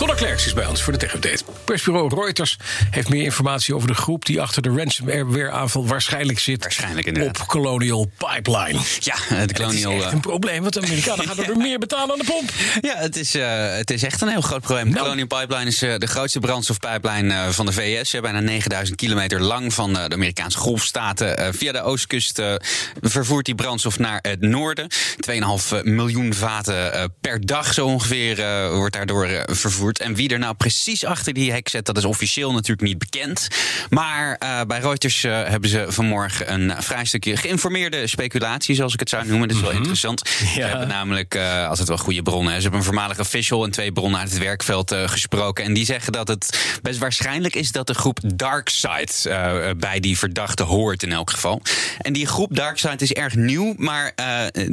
Conor Klerks is bij ons voor de tech-update. Persbureau Reuters heeft meer informatie over de groep... die achter de ransomware-aanval waarschijnlijk zit... Waarschijnlijk inderdaad. op Colonial Pipeline. Ja, de Het is Colonial... echt eh, een probleem, want de Amerikanen gaan er meer betalen aan de pomp. Ja, het is, eh, het is echt een heel groot probleem. De Nou. Colonial Pipeline is eh, de grootste brandstofpijplijn eh, van de VS. Eh, bijna 9000 kilometer lang van eh, de Amerikaanse golfstaten. Eh, via de oostkust eh, vervoert die brandstof naar het noorden. 2,5 miljoen vaten eh, per dag zo ongeveer eh, wordt daardoor eh, En wie er nou precies achter die hek zit, dat is officieel natuurlijk niet bekend. Maar eh, bij Reuters eh, hebben ze vanmorgen een vrij stukje geïnformeerde speculatie, zoals ik het zou noemen. Dat is wel interessant. Ze hebben namelijk uh, altijd wel goede bronnen. Ze hebben een voormalig official en twee bronnen uit het werkveld gesproken. En die zeggen dat het best waarschijnlijk is dat de groep Darkside bij die verdachte hoort in elk geval. En die groep Darkside is erg nieuw, maar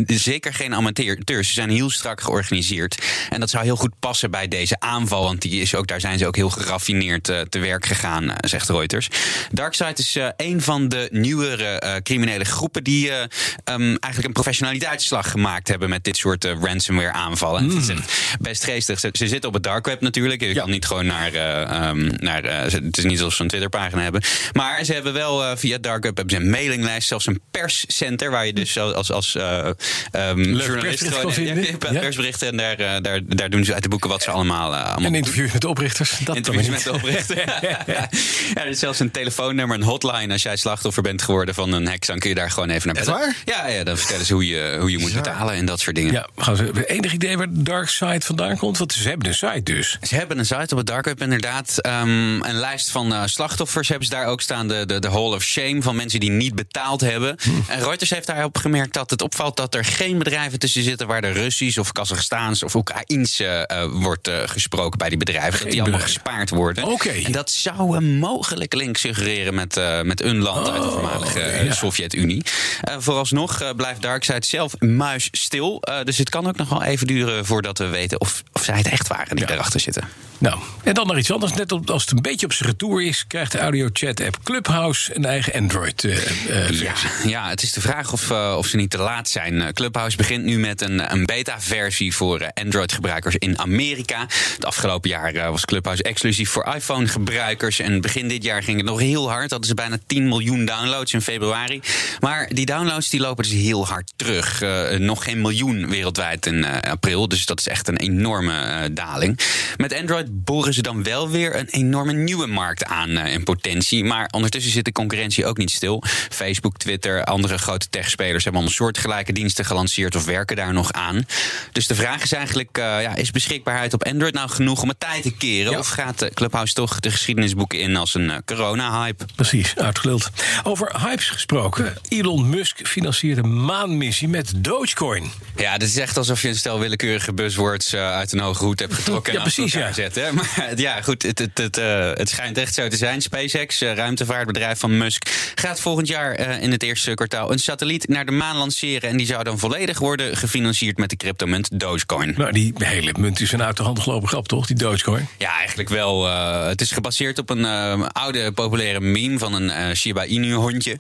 zeker geen amateurs. Ze zijn heel strak georganiseerd. En dat zou heel goed passen bij deze aanval. Want die is ook, daar zijn ze ook heel geraffineerd eh, te werk gegaan, eh, zegt Reuters. Darkside is eh, een van de nieuwere criminele groepen die eh, ehm, eigenlijk een professionaliteitsslag gemaakt hebben met dit soort ransomware aanvallen. En Het is echt best geestig. Ze, ze zitten op het dark web natuurlijk. Je kan niet gewoon naar, eh, ehm, naar het is niet alsof ze een Twitterpagina hebben. Maar ze hebben wel via het dark web hebben ze een mailinglijst, zelfs een perscenter waar je dus als, als ehm, journalist gewoon persberichten en daar, daar, daar doen ze uit de boeken wat ze allemaal, allemaal En interviews met de oprichters. Dat Interviews met de oprichter. ja, er is zelfs een telefoonnummer, een hotline. Als jij slachtoffer bent geworden van een hack, dan kun je daar gewoon even naar bellen. Ja, ja, dan vertellen ze hoe je, hoe je moet betalen en dat soort dingen. Ja, gaan ze enig idee waar Darkside vandaan komt? Want ze hebben een site dus. Ze hebben een site op het dark web inderdaad. Ehm, een lijst van eh, slachtoffers hebben ze daar ook staan. De, de, de Hall of Shame van mensen die niet betaald hebben. En Reuters heeft daarop gemerkt dat het opvalt dat er geen bedrijven tussen zitten waar de Russisch of Kazachstaans of Oekraïense eh, wordt eh, gesproken bij die bedrijven. dat die allemaal gespaard worden. Oké. En dat zou een mogelijke link suggereren met, eh, met een land uit de voormalige eh, ja. Sovjet-Unie. Eh, vooralsnog blijft Darkside zelf muisstil. Eh, dus het kan ook nog wel even duren voordat we weten of, of zij het echt waren die Ja. daarachter zitten. Nou, en dan nog iets anders. Net op, als het een beetje op zijn retour is, krijgt de audio-chat-app Clubhouse een eigen Android-versie. Ja, ja, het is de vraag of, of ze niet te laat zijn. Clubhouse begint nu met een, een beta-versie voor Android-gebruikers in Amerika. Het afgelopen jaar eh, was Clubhouse exclusief voor iPhone-gebruikers. En begin dit jaar ging het nog heel hard. Hadden ze bijna 10 miljoen downloads in februari. Maar die downloads die lopen dus heel hard terug. Eh, nog geen miljoen wereldwijd in eh, april. Dus dat is echt een enorme daling. Met Android boren ze dan wel weer een enorme nieuwe markt aan in potentie. Maar ondertussen zit de concurrentie ook niet stil. Facebook, Twitter, andere grote techspelers hebben allemaal soortgelijke diensten gelanceerd of werken daar nog aan. Dus de vraag is eigenlijk: ja, is beschikbaarheid op Android nou genoeg om het tijd te keren? Ja. Of gaat eh, Clubhouse toch de geschiedenisboeken in als een eh, corona-hype? Precies, uitgeluld. Over hypes gesproken. Elon Musk financiert een maanmissie met Dogecoin. Ja, dit is echt alsof je een stel willekeurige buzzwords eh, uit een hoge hoed hebt getrokken. Ja, en precies, ja. Zet, hè? Maar ja, goed, het, het, het, het schijnt echt zo te zijn. SpaceX, ruimtevaartbedrijf van Musk, gaat volgend jaar in het eerste kwartaal een satelliet naar de maan lanceren. En die zou dan volledig worden gefinancierd met de cryptomunt Dogecoin. Nou, die hele munt is een uit de hand gelopen grap, toch? Die Dogecoin. Ja, eigenlijk wel. eh, het is gebaseerd op een eh, oude populaire meme van een eh, Shiba Inu hondje.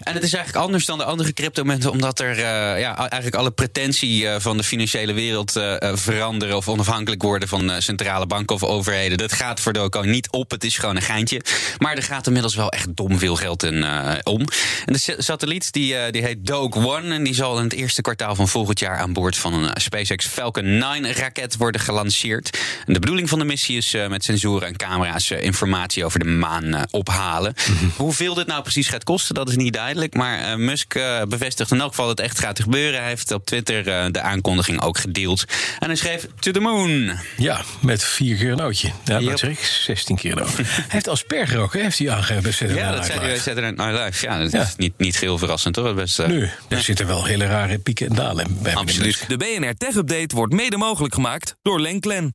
En het is eigenlijk anders dan de andere cryptomunten, omdat er ja, eigenlijk alle pretentie van de financiële wereld veranderen of onafhankelijk worden van centrale banken of overheden. Dat gaat voor Dogecoin niet op. Het is gewoon een geintje. Maar er gaat inmiddels wel echt dom veel geld in om. En de sa- satelliet die, die heet Doge One en die zal in het eerste kwartaal van volgend jaar aan boord van een SpaceX Falcon 9 raket worden gelanceerd. En de bedoeling van de missie is eh, met sensoren en camera's eh, informatie over de maan eh, ophalen. Hoeveel dit nou precies gaat kosten, dat is niet duidelijk. Maar eh, Musk bevestigt in elk geval dat het echt gaat gebeuren. Hij heeft op Twitter eh, de aankondiging ook gedeeld. En hij schreef to the moon. Ja, met vier keer een ootje. Ja, Yep. dat zeg ik, 16 keer een hij heeft Asperger ook, hè? heeft hij aangegeven bij Saturday Ja, dat zei hij bij Live. Saturday Night Live. Ja, dat Ja. is niet, niet geheel verrassend hoor. Best, eh, Nu, er zitten wel hele rare pieken en dalen bij Absoluut. De BNR Tech Update wordt mede mogelijk gemaakt door Lenklen.